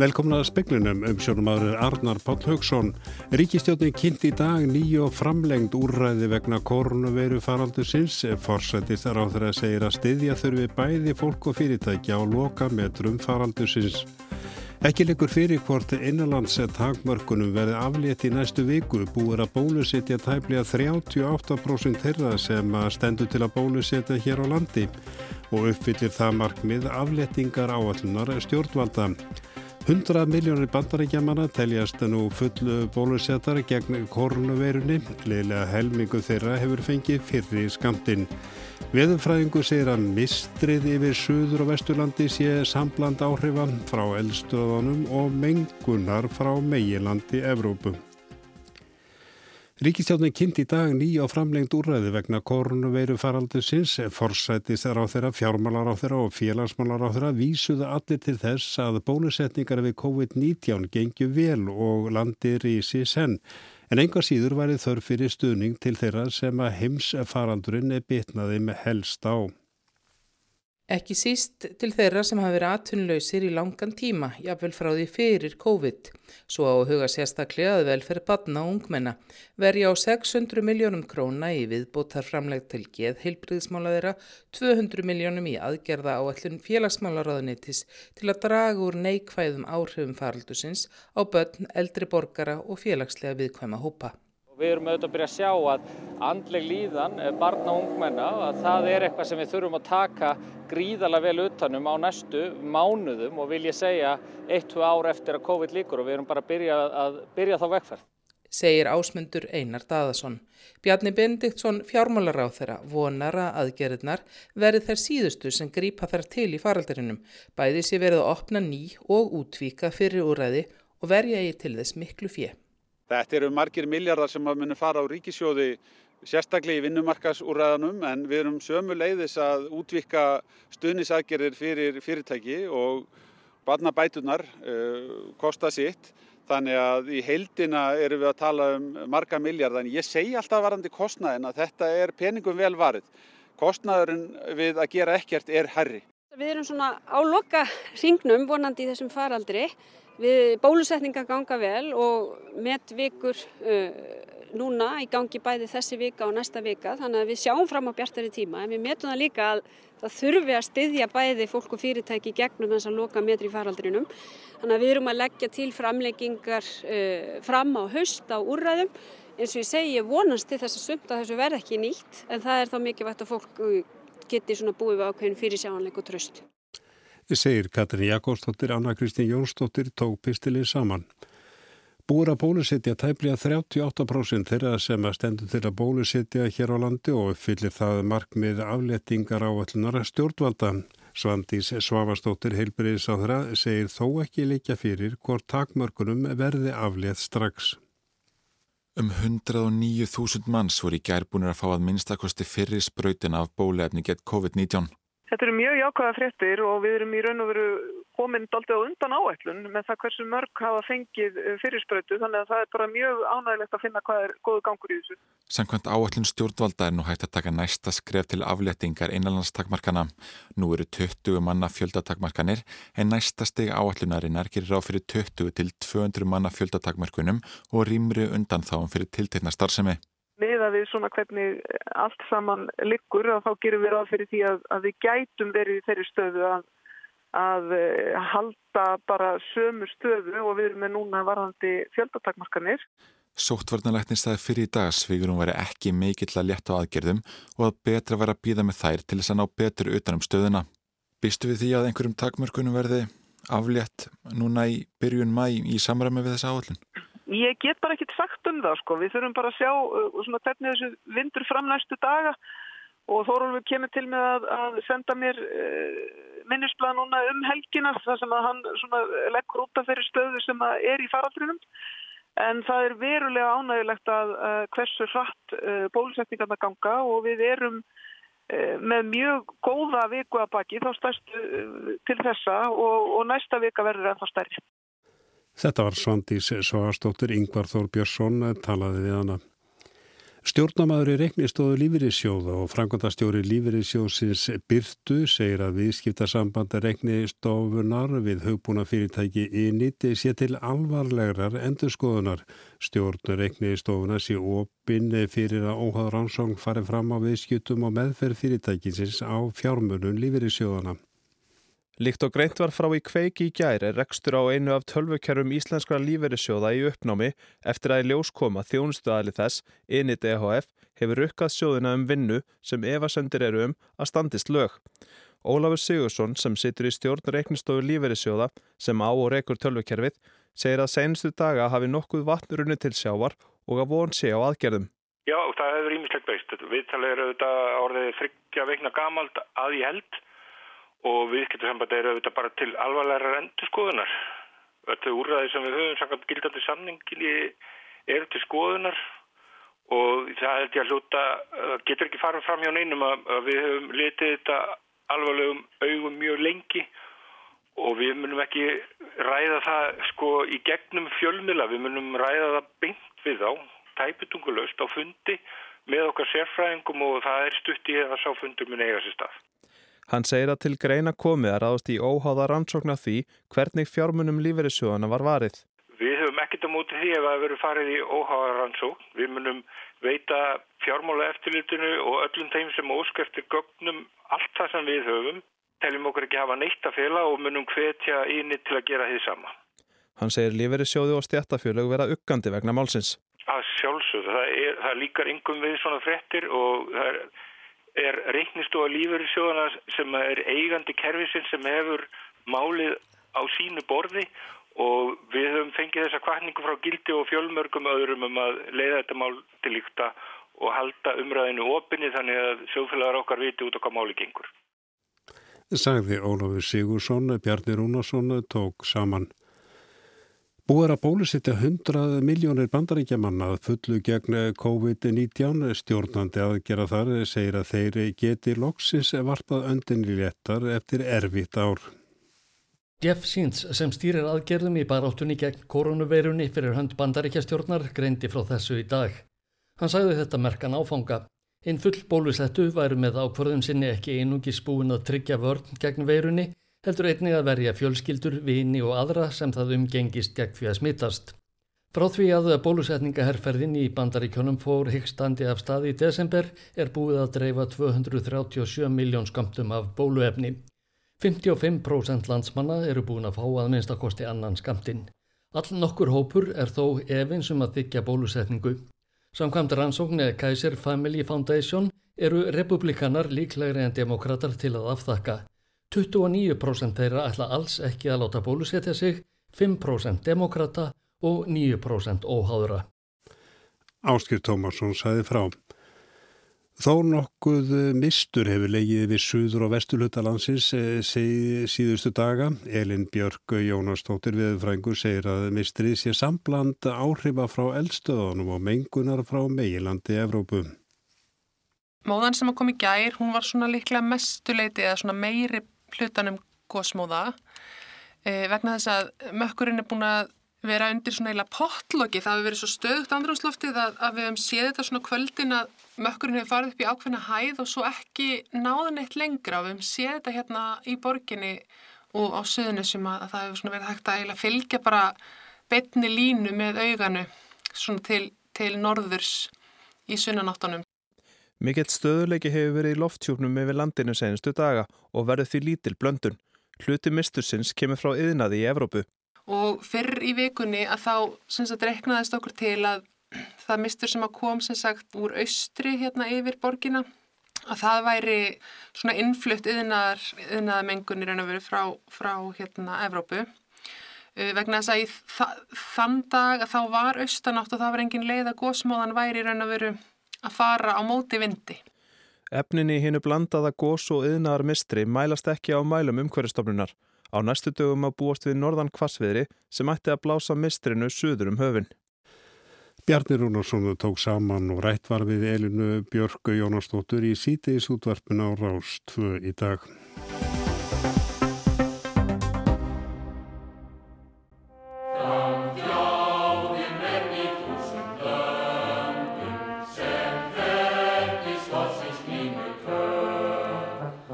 Velkomna að speklinum um sjónumadur Arnar Páll Haugsson. Ríkistjóðin kynnt í dag nýju og framlengd úrræði vegna koronaviru faraldur sinns. Forsættist er á þeirra að segja að styðja þurfi bæði fólk og fyrirtækja á loka metrum faraldur sinns. Ekki leikur fyrir hvort innanlands takmörkunum verði aflétt í næstu viku búið að bólusetja tæplega 38% þeirra sem stendur til að bólusetja hér á landi og uppfyllir það markmið afléttingar áallunar stjórnvalda. 100 miljónir bandaríkjamanna teljast nú fullu bólusettar gegn koronaveirunni. Leila helmingu þeirra hefur fengið fyrri skamtinn. Veðurfræðingu segir að mistrið yfir Suður og Vesturlandi sé sambland áhrifan frá eldstöðunum og mengunar frá meilandi Evrópu. Ríkistjálfinn kynnt í dag nýja og framlengt úrræði vegna korunveiru faraldusins, forsættis er á þeirra, fjármálar á þeirra og félagsmálar á þeirra vísuðu allir til þess að bólusetningar við COVID-19 gengju vel og landir í síðan. En enga síður væri þörf fyrir stuðning til þeirra sem að heims faraldurinn er bitnaði með helst á. Ekki síst til þeirra sem hafa verið atvinnlausir í langan tíma, jáfnvel frá því fyrir COVID. Svo á huga sérstaklega að velferð batna og ungmenna verja á 600 miljónum króna í viðbótar framleg til geð heilbriðsmála þeirra, 200 miljónum í aðgerða á allun félagsmálaráðunitis til að draga úr neikvæðum áhrifum faraldusins á börn, eldri borgara og félagslega viðkvæma hópa. Við erum auðvitað að byrja að sjá að andleg líðan, eh, barna og ungmenna, að það er eitthvað sem við þurfum að taka gríðarlega vel utanum á næstu mánuðum og vil ég segja 1-2 ár eftir að COVID líkur og við erum bara að byrja, að byrja þá vegferð. Segir ásmundur Einar Daðason. Bjarni Bendiktsson fjármálaráð þeirra vonar að aðgerðnar verið þær síðustu sem grípa þær til í faraldarinnum. Bæði sé verið að opna ný og útvíka fyrir úræði og verja í til þess miklu fjö. Þetta eru margir miljardar sem að munum fara á ríkisjóði sérstaklega í vinnumarkasúræðanum en við erum sömu leiðis að útvika stuðnisagerir fyrir fyrirtæki og barnabætunar uh, kosta sitt. Þannig að í heildina erum við að tala um marga miljardar en ég segi alltaf varandi kostnæðin að þetta er peningum vel varið. Kostnæðurinn við að gera ekkert er herri. Við erum svona á loka ringnum vonandi í þessum faraldri Við bólusetninga ganga vel og með vikur uh, núna í gangi bæði þessi vika og næsta vika þannig að við sjáum fram á bjartari tíma en við metum það líka að það þurfi að styðja bæði fólk og fyrirtæki gegnum þess að loka metri í faraldrinum. Þannig að við erum að leggja til framleggingar uh, fram á haust á úrræðum eins og ég segi ég vonast til þess að sumt að þessu verð ekki nýtt en það er þá mikilvægt að fólk geti búið við ákveðin fyrir sjáanleik og tröst segir Katrin Jakobsdóttir, Anna Kristín Jónsdóttir tók pistilinn saman. Búur að bólusetja tæplega 38% þeirra sem að stendur til að bólusetja hér á landi og fyllir það markmið aflettingar á allunar stjórnvalda. Svandís Svavastóttir þeirra segir þó ekki líka fyrir hvort takmörkunum verði aflétt strax. Um 109.000 manns voru í gærbúinir að fá að minnstakosti fyrir spröytin af bólefni gett COVID-19. Þetta eru mjög jákvæða fréttir og við erum í raun og veru komin aldrei á undan áætlun með það hversu mörg hafa fengið eh, fyrirspröytu þannig að það er bara mjög ánægilegt að finna hvað er góðu gangur í þessu. Samkvæmt áætlun stjórnvalda er nú hægt að taka næsta skref til afléttingar einanlandstakmarkana. Nú eru 20 manna fjöldatakmarkanir en næsta steg áætlunarinnar gerir á fyrir 20 til 200 manna fjöldatakmarkunum og rýmri undan þáum fyrir tilteikna starfsemi meða við svona hvernig allt saman liggur og þá gerum við ráð fyrir því að, að við gætum verið í þeirri stöðu að, að eh, halda bara sömu stöðu og við erum með núna varðandi fjöldatakmarkanir. Sóttvarnalæknir staði fyrir í dag svigur hún veri ekki mikill að leta á aðgerðum og að betra vera að býða með þær til þess að ná betur utanum stöðuna. Býstu við því að einhverjum takmörkunum verði aflétt núna í byrjun mæ í samræmi við þessa áallun? Ég get bara ekkit sagt um það sko, við þurfum bara að sjá uh, svona, hvernig þessu vindur fram næstu daga. Og Þórólfur kemur til með að, að senda mér uh, minnisblad núna um helgina þar sem að hann leggur út af þeirri stöðu sem er í faraldrinum. En það er verulega ánægilegt að uh, hversu hratt uh, bólusetningarna ganga. Og við erum uh, með mjög góða viku að baki þá stærstu uh, til þessa. Og, og næsta vika verður ennþá stærri. Þetta var Svandís Svagastóttir, Yngvar Þór Björnsson talaði við hana. Stjórnamaður í reiknistóðu lífeyrissjóða og frangandastjóri lífeyrissjóðsins Byrtu segir að viðskiptarsambanda reiknistofunar við hugbúna fyrirtæki í nýtti sé til alvarlegrar endurskoðunar. Stjórn reiknistofuna sé opinn fyrir að óháður ansóng farið fram á viðskiptum og meðferð fyrirtækinsins á fjármunum lífeyrissjóðana. Líkt og greint var frá í kveiki í gæri rekstur á einu af tölvukerrum íslenskra líferisjóða í uppnámi eftir að í ljós koma þjónustuðali þess, Init EHF, hefur rukkað sjóðina um vinnu sem evasendir eru um að standist lög. Ólafur Sigursson sem situr í stjórn reiknistofu líferisjóða sem á og rekur tölvukerfið segir að senustu daga hafi nokkuð vatnurunni til sjávar og að von sé á aðgerðum. Já, það hefur ímislegt beist. Viðtalið eru þetta orðið þryggja veikna gamalt að ég held og viðskiptarsamband er auðvitað bara til alvarlegar endurskoðunar. Þetta úrræði sem við höfum samkvæmt gildandi samningi er til skoðunar og það held ég að hluta getur ekki farið fram hjá neinum að við höfum litið þetta alvarlegum augum mjög lengi og við munum ekki ræða það sko í gegnum fjölmila, við munum ræða það beint við á, tæpitungulöst á fundi með okkar sérfræðingum og það er stutt í að sá fundur mun eiga sér stað. Hann segir að til greina komið að ráðast í óháða rannsókna því hvernig fjármunum lífeyrissjóðana var varið. Við höfum ekkert á móti því ef það verður farið í óháða rannsókn. Við munum veita fjármála eftirlutinu og öllum þeim sem óskæftir gögnum allt það sem við höfum. Teljum okkur ekki hafa neitt að fela og munum hvetja íni til að gera því sama. Hann segir lífeyrissjóði og stjættafjölög vera uggandi vegna málsins. Að sjálfsögðu. Það, er, það líkar yngum við svona frettir og það er er reiknistofa lífeyrissjóðana sem er eigandi kerfisinn sem hefur málið á sínu borði og við höfum fengið þessa kvartningu frá gildi og fjölmörgum öðrum um að leiða þetta mál til líkta og halda umræðinu opinni þannig að sjófélagar okkar viti út okkar máli gengur. Sagði Ólafur Sigursson, Bjarni Rúnarsson tók saman Búið er að bólusittja 100 miljónir bandaríkjamanna að fullu gegn COVID-19 stjórnandi aðgera þar segir að þeir geti loksins varpað öndinni léttar eftir erfitt ár. Jeff Seens sem stýrir aðgerðum í baráttunni gegn koronaveirunni fyrir hönd bandaríkjastjórnar greindi frá þessu í dag. Hann sagði þetta merkan áfanga. Einn full bólusettu væru með ákvörðum sinni ekki einungis búin að tryggja vörn gegn veirunni heldur einnig að verja fjölskyldur, vini og aðra sem það umgengist gegn því að smittast. Frá því að bólusetningaherrferðin í bandaríkjónum fór hyggstandi af staði í desember er búið að dreifa 237 miljón skamtum af bóluefni. 55% landsmanna eru búin að fá að minnstakosti annan skamtinn. All nokkur hópur er þó efinsum að þykja bólusetningu. Samkvæmt rannsóknir Kaiser Family Foundation eru republikanar líklegri en demokrater til að aftakka. 29% þeirra ætla alls ekki að láta bólusetja sig, 5% demokrata og 9% óháðura. Áskil Tómasson sæði frá. Þó nokkuð mistur hefur legið við suður og vestulhutalandsins eh, síðustu daga. Elin Björg Jónastóttir viðfrængur segir að mistrið sé sambland áhrifa frá eldstöðunum og mengunar frá meilandi Evrópu. Móðan sem að kom í gær, hún var svona liklega mestuleiti eða svona meiri hlutanum gósmóða e, vegna þess að mökkurinn er búin að vera undir svona eila potloki. Það hefur verið svo stöðugt andrumsloftið að, að við hefum séð þetta svona kvöldin að mökkurinn hefur farið upp í ákveðna hæð og svo ekki náðun eitt lengra. Og við hefum séð þetta hérna í borginni og á söðunu sem að, að það hefur svona verið hægt að eila fylgja bara betni línu með auganu svona til, til norðurs í sunnanáttunum Mikill stöðuleiki hefur verið í lofttjúpnum yfir landinu senustu daga og verður því lítil blöndun. Hluti mistursins kemur frá yðnaði í Evrópu. Og fyrr í vikunni að þá sagt, reknaðist okkur til að það mistur sem að kom sem sagt úr austri hérna yfir borgina að það væri svona innflutt yðnaðamengun í raun og veru frá, frá hérna Evrópu. Uh, vegna þess að í þann dag að þá var austanátt og það var engin leið að gósmóðan væri í raun og veru að fara á móti vindi. Efninni hinnu blandaða gós og yðnaðar mistri mælast ekki á mælum umhverjastofnunar. Á næstu dögum að búast við norðan kvassviðri sem ætti að blása mistrinu suður um höfin. Bjarni Rúnarsson tók saman og rætt var við Elinu Björgu Jónastóttur í sítiðis útvarpin á Rást 2 í dag.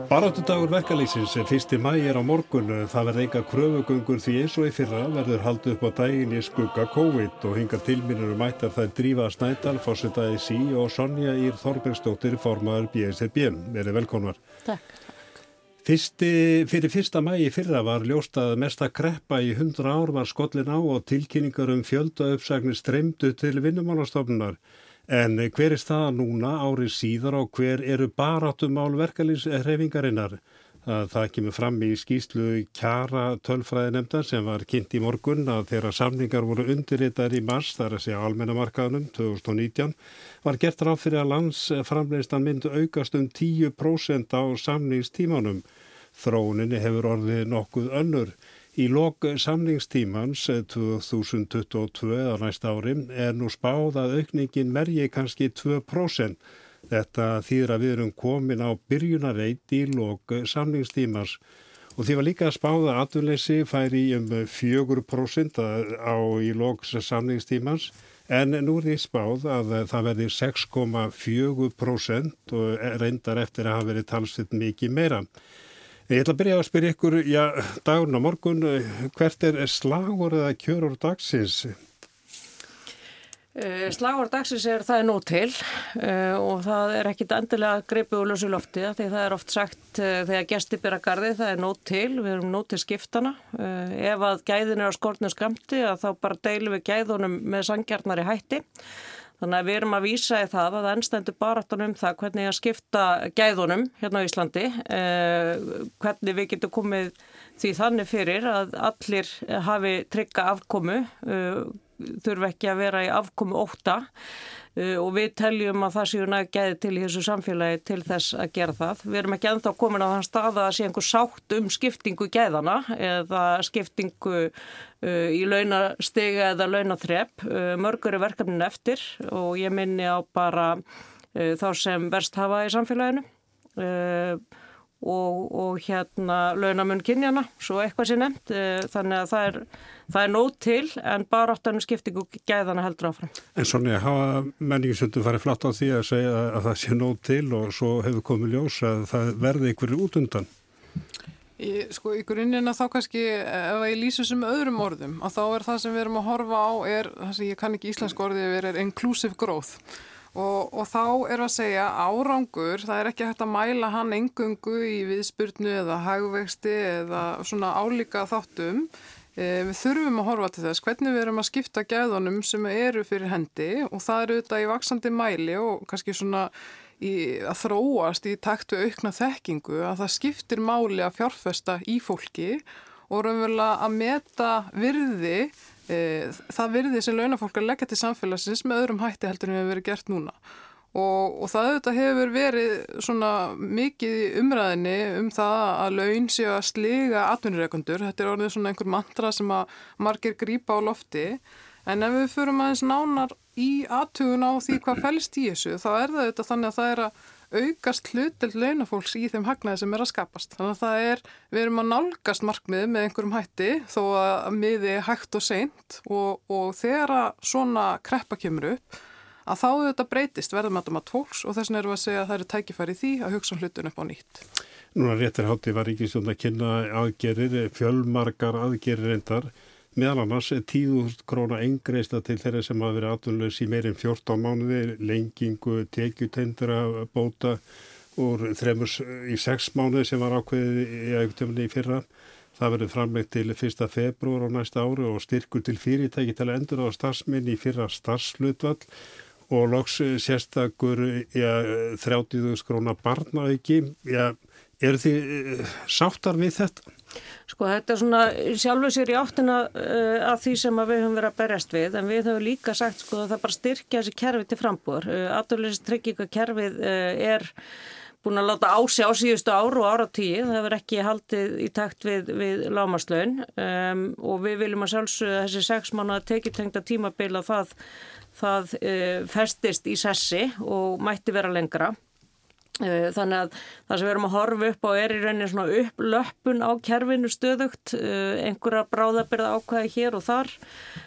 Baráttudagur verkalýsins er fyrsti mægir á morgun. Það verður enga kröfugöngur því eins og í fyrra verður haldið upp á daginn í skugga COVID og hinga tilmýnur mættar þær Drífa Snædal, fórsetaði sí og Sonja Ír Þorbergsdóttir, formaður BSRB. Verið velkonar. Takk. Fyrsti, fyrir fyrsta mægi fyrra var ljóstað mesta kreppa í 100 ár var skollin á og tilkynningar um fjölda uppsagnir streymdu til vinnumálastofnunar. En hver er staða núna árið síðar og hver eru baráttumál verkefliðsreifingarinnar? Það, það kemur fram í skýslu kjara tölfræðinemndar sem var kynnt í morgun að þeirra samningar voru undirritar í mars, þar að segja almennamarkaðunum 2019, var gert ráð fyrir að landsframleistan myndu aukast um 10% á samningstímanum. Þróuninni hefur orðið nokkuð önnur. Í lok samningstímans 2022 eh, á næsta ári er nú spáð að aukningin merji kannski 2%. Þetta þýðir að við erum komin á byrjunarreit í lok samningstímans og því var líka að spáða að atvinnleysi færi um 4% á í lok samningstímans en nú er því spáð að það verði 6,4% og reyndar eftir að hafa verið talsitt mikið meira. Ég ætla að byrja að spyrja ykkur, já, dagun á morgun, hvert er slagur eða kjörur dagsins? Eh, slagur dagsins er það er nóg til uh, og það er ekkit endilega greipið úr lösu lofti því það er oft sagt uh, þegar gestir byrja gardi það er nóg til, við erum nóg til skiptana. Ef að gæðin er á skortnu skamti þá bara deilum við gæðunum með sangjarnar í hætti. Þannig að við erum að vísa í það að ennstendur baráttan um það hvernig að skipta gæðunum hérna á Íslandi, eh, hvernig við getum komið því þannig fyrir að allir hafi trygga afkomu, eh, þurfa ekki að vera í afkomu óta Uh, og við teljum að það séu næg gæði til í þessu samfélagi til þess að gera það. Við erum ekki ennþá komin á þann stað að sé einhver sátt um skiptingu gæðana eða skiptingu uh, í launastega eða launathrepp. Uh, mörgur er verkefnin eftir og ég minni á bara þá sem verst hafa í samfélaginu og, og hérna launamun kynjana, svo eitthvað sé nefnt. Uh, þannig að það er það er nót til en baráttanum skiptingu gæðana heldur áfram. En svona, hafa menningisöndu farið flatt á því að segja að það sé nót til og svo hefur komið ljós að það verði ykkur út undan? Í, sko, í grunnina þá kannski ef ég lýsum sem öðrum orðum og þá er það sem við erum að horfa á er, það sem ég kann ekki íslensk orðið er inclusive growth og, og þá er að segja árangur, það er ekki hægt að mæla hann engungu í viðspurnu eða hagvexti eða svona álíka þáttum. Eh, við þurfum að horfa til þess hvernig við erum að skipta gæðunum sem eru fyrir hendi og það eru auðvitað í vaksandi mæli og kannski svona í, að þróast í taktu aukna þekkingu að það skiptir máli að fjárfesta í fólki og raunverulega að meta virði, e, það virði sem launafólk að leggja til samfélagsins með öðrum hætti heldur en hefur verið gert núna. Og, og það auðvitað hefur verið svona mikið umræðinni um það að laun séu að sliga atvinnureikundur. Þetta er orðið svona einhver mantra sem að margir grýpa á lofti. En ef við förum aðeins nánar í aðtugun á því hvað fælst í þessu, þá er það auðvitað þannig að það er að aukast hlutild launafólks í þeim hagnaði sem er að skapast. Þannig að það er, við erum að nálgast markmið með einhverjum hætti þó að miði hægt og seint og, og þegar að svona kreppa kemur upp að þá þetta breytist verðum að tólks og þess vegna erum við að segja að það eru tækifæri því að hugsa um hlutun upp á nýtt. Núna réttir hátti var Ríkisjónd að kynna aðgerir, fjölmarkar aðgerir endar, meðal annars 10.000 króna engreista til þeirra sem hafa verið aðtunleus í meirinn 14 mánuði, lengingu, tekjutendra, bóta úr þremus í 6 mánuði sem var ákveðið í auktöfni í fyrra. Það verður framlegt til 1. februar á næsta ári og styrkur til fyrirtæki til að endur á starfsminni í fyrra starfslutvall og loks sérstakur ja, 30.000 krónar barnaauki. Ja, eru þið eh, sáttar við þetta? Sko þetta er svona sjálfur sér í áttina uh, að því sem við höfum verið að berjast við en við höfum líka sagt sko að það bara styrkja þessi kerfi til frambúr. Uh, Aturleysi tryggingakerfið uh, er búin að láta ásjá síðustu ár og ára tíu. Það hefur ekki haldið í takt við, við lámaslöun um, og við viljum að sjálfsögða þessi sex manna tekitengta tímabila það það festist í sessi og mætti vera lengra. Uh, þannig að það sem við erum að horfa upp á er í rauninni svona upplöppun á kerfinu stöðugt, uh, einhverja bráðabirða ákvæði hér og þar.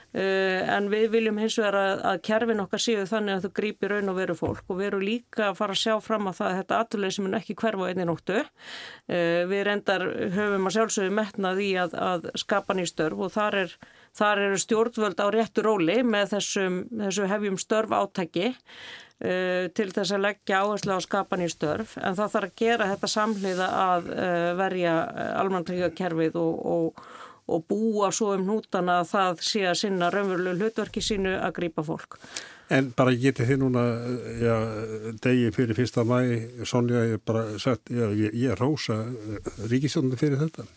Uh, en við viljum hins vegar að, að kerfin okkar séu þannig að þau grípi raun og veru fólk. Og við erum líka að fara að sjá fram að það að þetta aturleið sem er ekki hverfa einni nóttu. Við reyndar höfum að sjálfsögum metnað í að, að skapa nýstörf og þar, er, þar eru stjórnvöld á réttu róli með þessum, þessum hefjum störf átæki til þess að leggja áherslu á skapan í störf en það þarf að gera þetta samhliða að uh, verja almantryggakerfið og, og, og búa svo um nútana að það sé að sinna raunverulegu hlutverki sínu að grýpa fólk. En bara getið þið núna, já, degi fyrir fyrsta mæ, Sonja, ég bara sagt, já, ég, ég er rosa ríkisjónu fyrir þetta.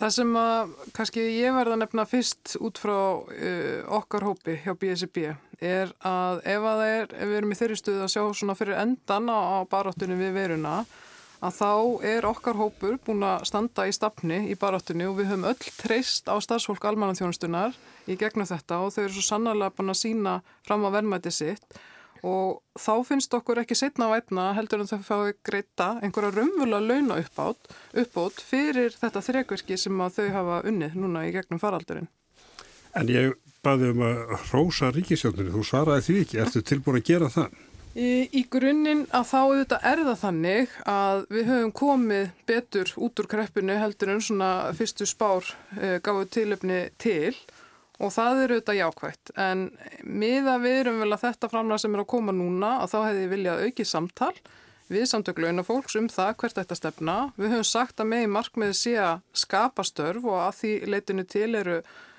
Það sem að kannski ég verða nefna fyrst út frá uh, okkar hópi hjá BSB er að ef að er, ef við erum í þeirri stuðu að sjá svona fyrir endan á, á baráttunum við veruna að þá er okkar hópur búin að standa í stafni í baráttunni og við höfum öll treyst á starfsfólk almananþjónustunar í gegnum þetta og þau eru svo sannarlega búin að sína fram á verðmæti sitt og þá finnst okkur ekki setna vætna heldur en þau fái greita einhverja rumvula launa uppátt, uppátt fyrir þetta þrekverki sem að þau hafa unnið núna í gegnum faraldurinn. En ég baði um að rósa ríkisjóninu, þú svaraði því ekki, ertu tilbúin að gera það? Í, í grunninn að þá auðvitað er það þannig að við höfum komið betur út úr kreppinu heldur en svona fyrstu spár e, gáðu tilöfni til og það eru auðvitað jákvægt en miða við erum vel að þetta framlega sem er að koma núna að þá hefði viljað aukið samtal við samtök launafólks um það hvert þetta stefna. Við höfum sagt að með markmiði sé að skapa störf og að því leitinu til eru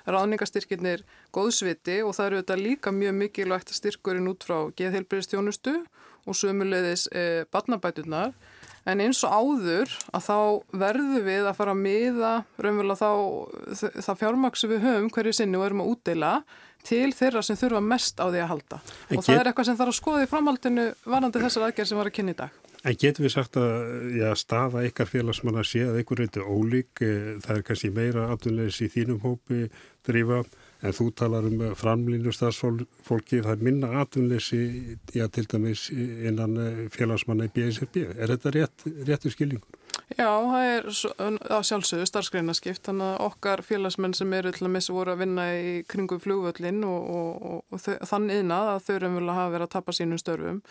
ráðningastyrkirnir góðsviti og það eru þetta líka mjög mikilvægt styrkurinn út frá geðheilbyrðistjónustu og sömulegðis e, barnabætunar en eins og áður að þá verður við að fara að miða raunverulega þá það fjármaks við höfum hverju sinni og erum að útdeila til þeirra sem þurfa mest á því að halda en og það er eitthvað sem þarf að skoða í framhaldinu varandi þessar aðgerð sem var að kynna í dag. En getur við sagt að já, staða ykkar félagsmann að sé að einhver reyndi ólík, eh, það er kannski meira aftunleis í þínum hópi drífa en þú talar um framlýnu stafsfólki, það er minna aftunleisi, já til dæmis innan eh, félagsmanna í BSRB. Er þetta rétt, réttu skilningur? Já, það er á sjálfsögðu starfsgreinaskipt, þannig að okkar félagsmenn sem eru til að missa voru að vinna í kringum flugvöllin og, og, og, og þann innað að þau að hafa verið að tappa sínum störfum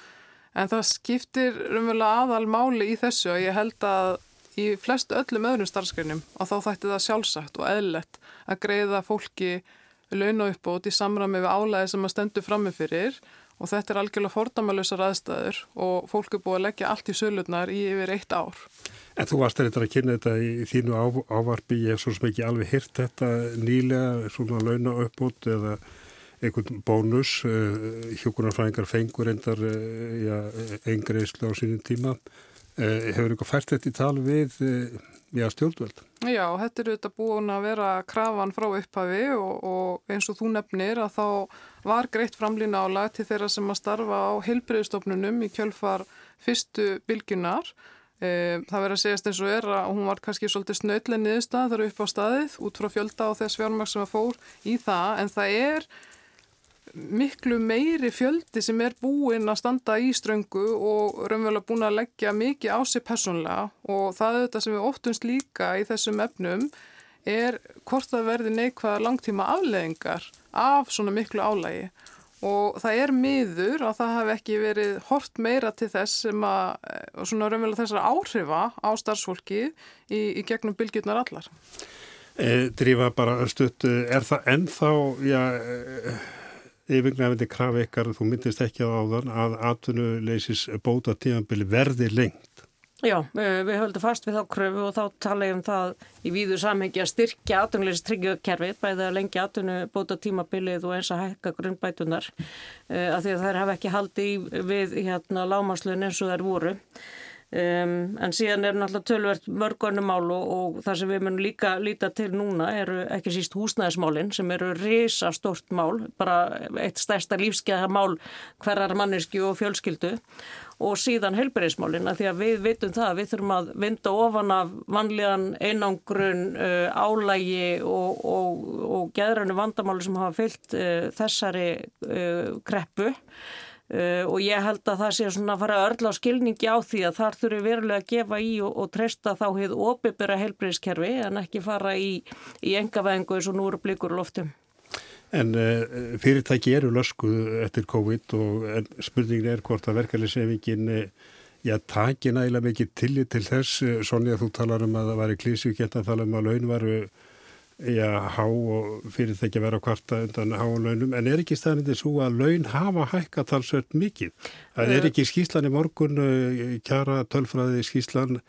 En það skiptir raunverulega aðal máli í þessu og ég held að í flestu öllum öðrum starfsgreinum að þá þætti það sjálfsagt og eðlert að greiða fólki launa uppbót í samræmi við álæði sem að stendu frammefyrir og þetta er algjörlega fordamalösar aðstæður og fólk er búið að leggja allt í sölurnar í yfir eitt ár. En þú varst þetta að kynna þetta í þínu ávarfi, ég hef svo sem ekki alveg hyrt þetta nýlega svona launa uppbót eða einhvern bónus, eh, hjókunarfræðingar fengur endar eh, eingreislu á sínum tíma. Eh, hefur ykkur fært þetta í tal við já, stjórnvöld? Já, þetta eru þetta búin að vera krafan frá upphafi og, og eins og þú nefnir að þá var greitt framlýna álag til þeirra sem að starfa á heilbreyðstofnunum í kjölfar fyrstu bylginar. Það verður að segjast eins og er að hún var kannski svolítið snöðlega niðurstað þar upp á staðið út frá fjölda og þess fjármaks sem að fór í það en það er miklu meiri fjöldi sem er búinn að standa í ströngu og raunverulega búin að leggja mikið á sig personlega og það er þetta sem við óttumst líka í þessum efnum er hvort það verði neikvæða langtíma afleðingar af svona miklu álægi og það er miður að það hafi ekki verið hort meira til þess sem að svona raunverulega þessar áhrifa á starfsfólki í, í gegnum bylgjurnar allar. E, Drífa bara stutt, er það ennþá, já... Yfirgnæfandi krafi ykkar, þú myndist ekki á áðan að atvinnuleysis bóta tímanbili verði lengt. Já, við höldum fast við þá kröfu og þá tala ég um það í víðu samhengi að styrkja atvinnuleysis tryggjökerfið bæði að lengja atvinnubóta tímabilið og eins að hækka grunnbætunar uh, að því að þær hafa ekki haldi við hérna lámaslun eins og þær voru. Um, en síðan er náttúrulega tölvert mörgönnum mál og, og það sem við munum líka líta til núna eru ekki síst húsnæðismálinn sem eru risa stort mál, bara eitt stærsta lífskeiða mál hverjar manneski og fjölskyldu. Og síðan helberiðismálinn að því að við veitum það að við þurfum að vinda ofan af vanlíðan einangrun, uh, álægi og, og, og geðrannu vandamáli sem hafa fyllt uh, þessari uh, kreppu Uh, og ég held að það sé svona að fara öll á skilningi á því að þar þurfi verulega að gefa í og, og treysta þá hefur opibera heilbreyðskerfi en ekki fara í, í engavengu eins og nú eru blikur loftum. En uh, fyrirtæki eru löskuð eftir COVID og spurningin er hvort að verkefliðsefingin já, taki nægilega mikið tillit til þess. Sonja, þú talar um að það væri klísugett að tala um að laun varu já, há og fyrirtæki vera kvarta undan háan launum. En er ekki staðnindi svo að laun hafa hækka talsvört mikið? Það er ekki skýslan í morgun, kjara tölfræði skýslan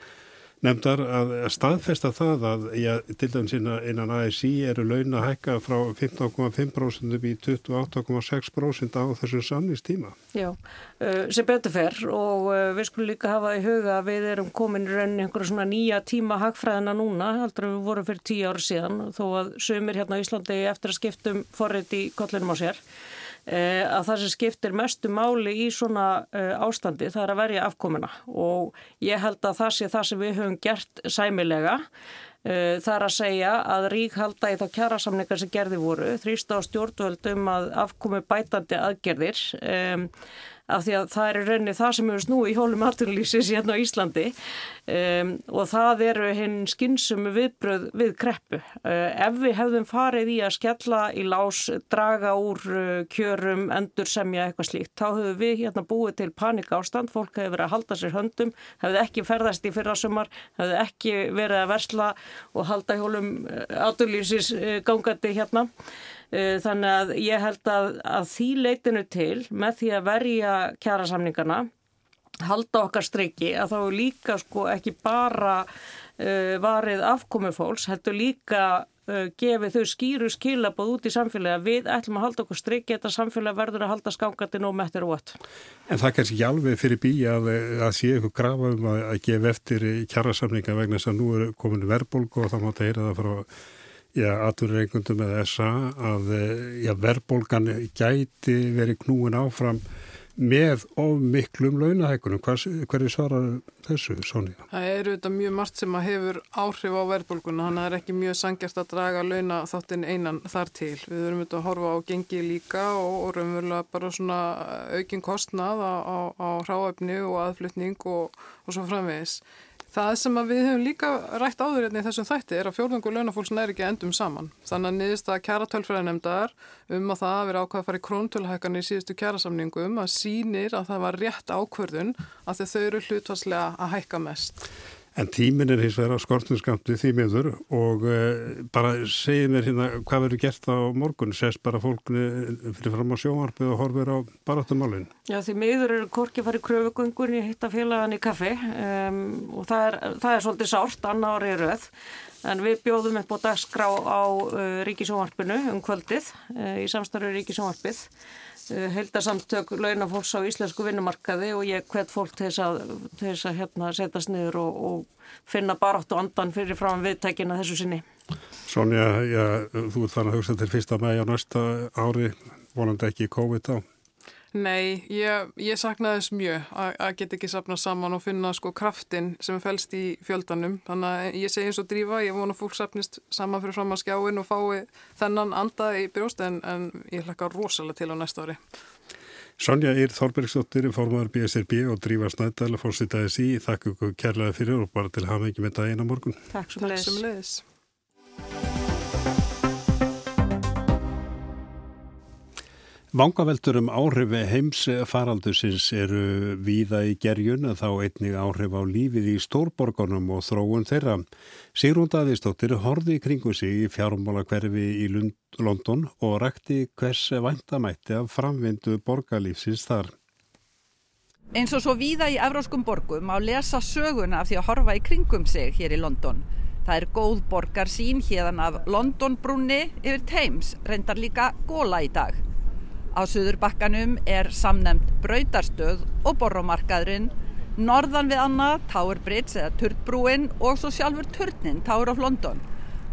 nefndar að staðfesta það að já, til dæmis innan ASI eru laun að hækka frá 15,5% upp í 28,6% á þessum samnistíma. Já, uh, sem betur fer og uh, við skulum líka hafa í huga að við erum komin í rauninni einhverja svona nýja tíma hagfræðina núna, heldur að við vorum fyrir tíu ára síðan þó að sömur hérna á Íslandi eftir að skiptum forrið í kollinum á sér. Eh, að það sem skiptir mestu máli í svona uh, ástandi það er að verja afkomuna. Og ég held að það sé það sem við höfum gert sæmilega. Uh, það er að segja að rík halda í þá kjærasamningar sem gerði voru þrýsta á stjórnvöldum að afkomi bætandi aðgerðir. Um, af því að það er rauninni það sem eru snúi í hólum aðtunlýsins hérna á Íslandi um, og það eru hinn skynsum viðbröð við kreppu. Uh, ef við hefðum farið í að skella í lás, draga úr uh, kjörum, endur semja eitthvað slíkt, þá hefðu við hérna búið til panika ástand, fólk hefur verið að halda sér höndum, hefðu ekki ferðast í fyrrasumar, hefðu ekki verið að versla og halda hólum aðtunlýsins uh, gangandi hérna. Eh, þannig að ég held að, að því leitinu til með því að verja kjærasamningana, halda okkar streiki að þá líka sko ekki bara uh, varið afkomi fólks, heldur líka uh, gefið þau skýru skilabóð út í samfélagi að við ætlum að halda okkur streiki þetta samfélagi verður að halda skángandi nóg með þetta og what. En það er kannski ekki alveg fyrir bí að, að sé eitthvað grafa um að, að gefa eftir kjærasamninga vegna þess að nú er komin verðbólku og þá mátta heyra það frá aðurreikundum eða SA að eh, já, verðbólgan gæti verið knúin áfram með of miklum launahækunum. Hverju svarar þessu, Sóníða? Það eru þetta mjög margt sem að hefur áhrif á verðbólguna, þannig að það er ekki mjög sangjast að draga launa þáttinn einan þar til. Við verum þetta að horfa á gengi líka og, og raunverulega bara svona aukin kostnað á, á, á ráefni og aðflutning og, og svo framvegis. Það sem við hefum líka rætt áður hérna í þessum þætti er að fjórðungur launafólks næri ekki endum saman. Þannig að niðurst að kjara tölfræðinemdar um að það veri ákveð að fara í króntölhækkan í síðustu kjarasamningum að sínir að það var rétt ákverðun að þau eru hlutvarslega að hækka mest. En tímin er hins vegar skortinskamti því miður og uh, bara segið mér hérna hvað verður gert á morgun, sést bara fólkni fyrir fram á sjónvarpið og horfir á baráttumálinn. Já því miður eru korki farið kröfugöngun í hittafélagan í kaffi um, og það er, það er svolítið sárt, annar árið rauð. En við bjóðum upp á dagskrá á uh, Ríkisjónvarpinu um kvöldið uh, í samstarfið Ríkisjónvarpið Eh, heldarsamtök launafólks á íslensku vinnumarkaði og ég hvet fólk til þess að, til þess að hérna, setjast niður og, og finna barátt og andan fyrir frá viðtækina þessu sinni. Sonja, já, þú ert þannig að hugsa til fyrsta mæg á næsta ári, vonandi ekki COVID á? Nei, ég, ég saknaði þess mjög að geta ekki sapna saman og finna sko kraftin sem fælst í fjöldanum. Þannig að ég segi eins og drífa, ég vona fólk sapnist saman fyrir fram að skjáin og fái þennan andað í brjóst en, en ég hlakka rosalega til á næsta ári. Sonja Ír Þorbergsdóttir, formar BSRB og drífa snættæla fórsýtaðis í. Þakku kærlega fyrir og bara til hafa ekki með það eina morgun. Takk sem leiðis. Vangaveltur um áhrifi heims faraldusins eru víða í gerjun þá einnig áhrif á lífið í stórborgunum og þróun þeirra. Sigrún Davíðsdóttir horði kringu sig í fjármála hverfi í London og rækti hvers væntamætti af framvindu borgarlífsins þar. Eins og svo víða í evróskum borgum á lesa söguna af því að horfa í kringum sig hér í London. Það er góð borgarsín hérdan af Londonbrunni yfir Thames, reyndar líka góla í dag. Á Suðurbakkanum er samnemt brautarstöð og borromarkaðurinn, norðan við annað Tower Bridge eða Turtbrúin og svo sjálfur Turtnin, Tower of London.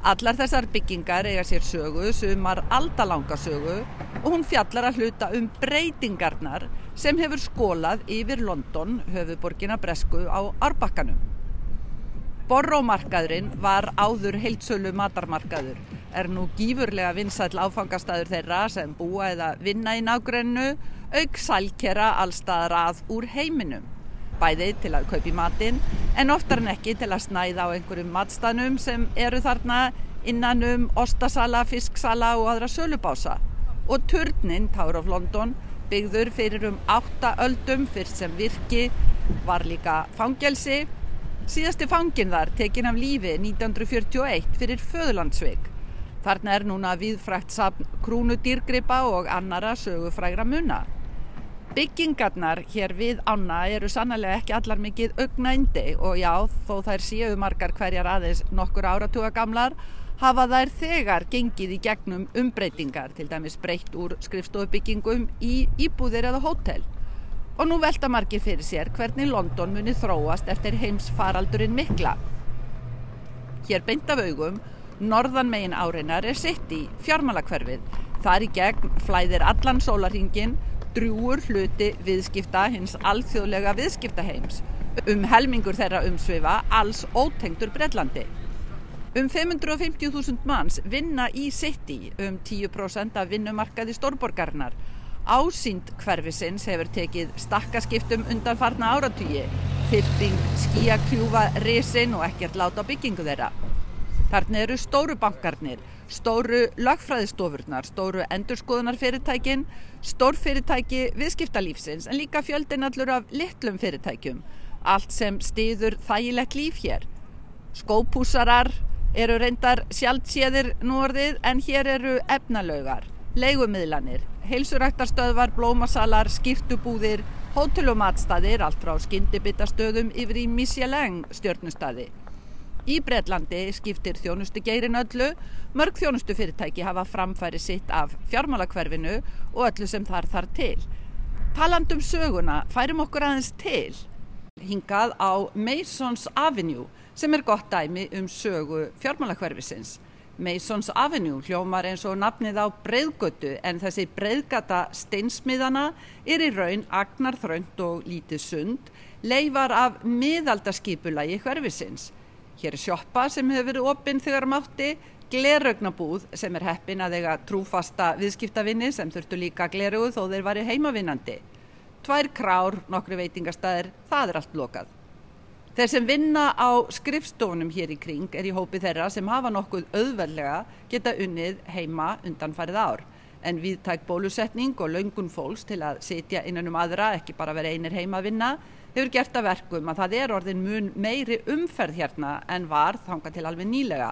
Allar þessar byggingar eiga sér sögu, sumar aldalanga sögu og hún fjallar að hluta um breytingarnar sem hefur skólað yfir London, höfuborgina Bresku á Árbakkanum. Borromarkaðurinn var áður heilsölu matarmarkaður er nú gífurlega vinsætl áfangastæður þeirra sem búa eða vinna í nágrennu auk sælkera allstaðar að úr heiminum. Bæði til að kaupi matinn en oftar en ekki til að snæða á einhverjum matstanum sem eru þarna innan um ostasala, fisksala og aðra sölubása. og turnin Tower of London byggður fyrir um 8 öldum fyrst sem virki var líka fangelsi. Síðasti fangin þar tekin af lífi 1941 fyrir föðlandsveik. Þarna er núna viðfrækt krúnudýrgripa og annara sögufrægra munna. Byggingarnar hér við ána eru sannlega ekki allar mikið augnaindi og já, þó þær séu margar hverjar aðeins nokkur áratuga gamlar, hafa þær þegar gengið í gegnum umbreytingar, til dæmis breytt úr skrifstofubyggingum í íbúðir eða hótel. Og nú velta margir fyrir sér hvernig London muni þróast eftir heims faraldurinn mikla. Hér beint af augum, norðan megin áreinar er sitt í fjármálakverfið. Þar í gegn flæðir allan sólarhingin, drúur hluti viðskipta hins alþjóðlega viðskiptaheims. Um helmingur þeirra umsvifa alls ótengtur Breitlandi. Um 550.000 manns vinna í City um 10% af vinnumarkaði stórborgarnar Ásýnd hverfisins hefur tekið stakkaskiptum undanfarna áratugi, þyrting skíakljúfa risin og ekkert láta byggingu þeirra. Þarna eru stóru bankarnir, stóru lagfræðistofurnar, stóru endurskoðunarfyrirtækin, stórfyrirtæki viðskiptalífsins en líka fjöldin allur af litlum fyrirtækjum. Allt sem stiður þægilegt líf hér. Skópúsarar eru reyndar sjálfséðir núorðið en hér eru efnalögar, leigumiðlanir, heilsuræktarstöðvar, blómasalar, skiptubúðir, hótel og matstaðir, allt frá skyndibittastöðum yfir í Michelin stjórnustadi. Í Breitlandi skiptir þjónustu geirin öllu, mörg þjónustu fyrirtæki hafa framfæri sitt af fjármálakverfinu og öllu sem þar þar til. Talandum söguna færum okkur aðeins til. Hingað á Masons Avenue sem er gott dæmi um sögu fjármálakverfisins. Masons Avenue hljómar eins og nafnið á breyðgötu en þessi breyðgata steinsmiðana er í raun agnar þrönd og lítið sund, leifar af miðaldaskipulagi hverfisins. Hér er sjoppa sem hefur verið opinn þegar mátti, gleraugnabúð sem er heppin að eiga trúfasta viðskiptavinni sem þurftu líka gleruð þó þeir varu heimavinnandi. Tvær krár, nokkru veitingastæðir, það er allt lokað. Þeir sem vinna á skrifstofunum hér í kring er í hópi þeirra sem hafa nokkuð auðveldlega geta unnið heima undanfarið ár. En viðtæk bólusetning og laungun fólks til að setja innan um aðra, ekki bara vera einir heima að vinna, hefur gert að verkum að það er orðin mun meiri umferð hérna en var þanga til alveg nýlega.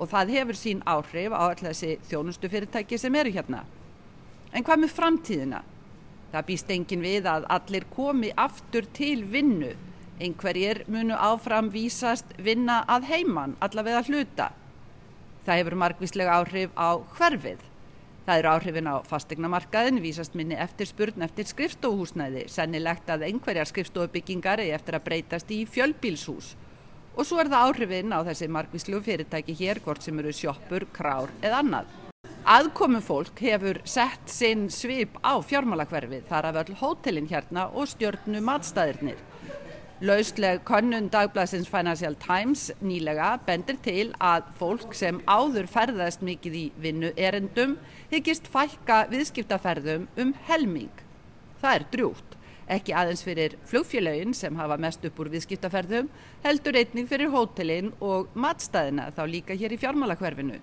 Og það hefur sín áhrif á all þessi þjónustu fyrirtæki sem eru hérna. En hvað með framtíðina? Það býst engin við að allir komi aftur til vinnu Einhverjir munu áfram vísast vinna að heiman, allavega hluta. Það hefur margvíslega áhrif á hverfið. Það eru áhrifin á fastegnamarkaðin, vísast minni eftirspurn eftir skrifstóhúsnæði, sennilegt að einhverjar skrifstóbyggingar er eftir að breytast í fjölbílshús. Og svo er það áhrifin á þessi margvíslu fyrirtæki hér, hvort sem eru sjoppur, krár eða annað. Aðkomu fólk hefur sett sinn svip á fjármálakverfið, þar af öll hótelin hérna og stjórnu matstæðirnir. Lausleg könnun dagblæsins Financial Times nýlega bendir til að fólk sem áður ferðast mikið í vinnu erendum hyggist fælka viðskiptaferðum um helming. Það er drjútt, ekki aðeins fyrir flugfélagin sem hafa mest upp úr viðskiptaferðum, heldur einning fyrir hótelin og matstæðina þá líka hér í fjármálakverfinu.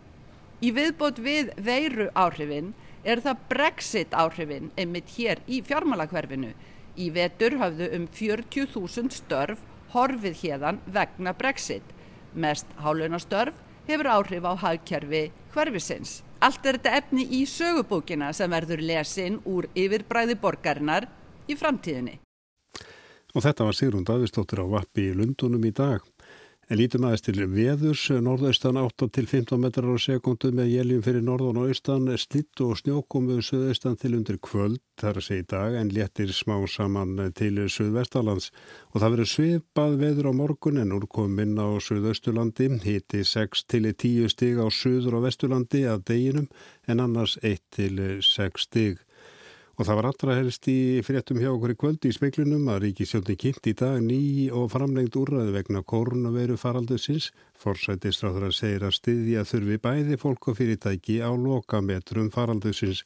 Í viðbót við veiru áhrifin er það Brexit áhrifin einmitt hér í fjármálakverfinu Í vetur hafðu um 40.000 störf horfið hérðan vegna Brexit. Mest hálunastörf hefur áhrif á hagkerfi hverfisins. Allt er þetta efni í sögubókina sem verður lesin úr yfirbræði borgarinnar í framtíðinni. Og þetta var Sigrun Davistóttir á Vappi í Lundunum í dag. En lítum aðeins til veðurs, norðaustan 8 til 15 metrar á sekundu með jæljum fyrir norðan og austan, slitt og snjókomuðu söðaustan til undir kvöld, þar að segja í dag, en léttir smá saman til söðvestalands. Og það verður svipað veður á morgun en úrkominn á söðaustulandi, hiti 6 til 10 stig á söður og vestulandi að deginum, en annars 1 til 6 stig. Og það var allra helst í fréttum hjá okkur í kvöldi í smeiklunum að Ríkisjóndi kynnt í dag ný og framlengt úrraði vegna koronaviru faraldusins. Forsætistráður að segja að styðja þurfi bæði fólk og fyrirtæki á lokametrum faraldusins.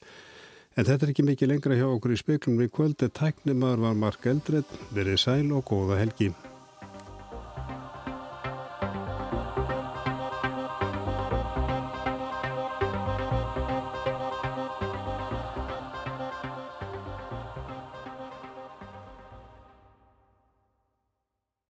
En þetta er ekki mikið lengra hjá okkur í smeiklunum í kvöldi. Tæknumar var Mark Eldred, verið sæl og góða helgi.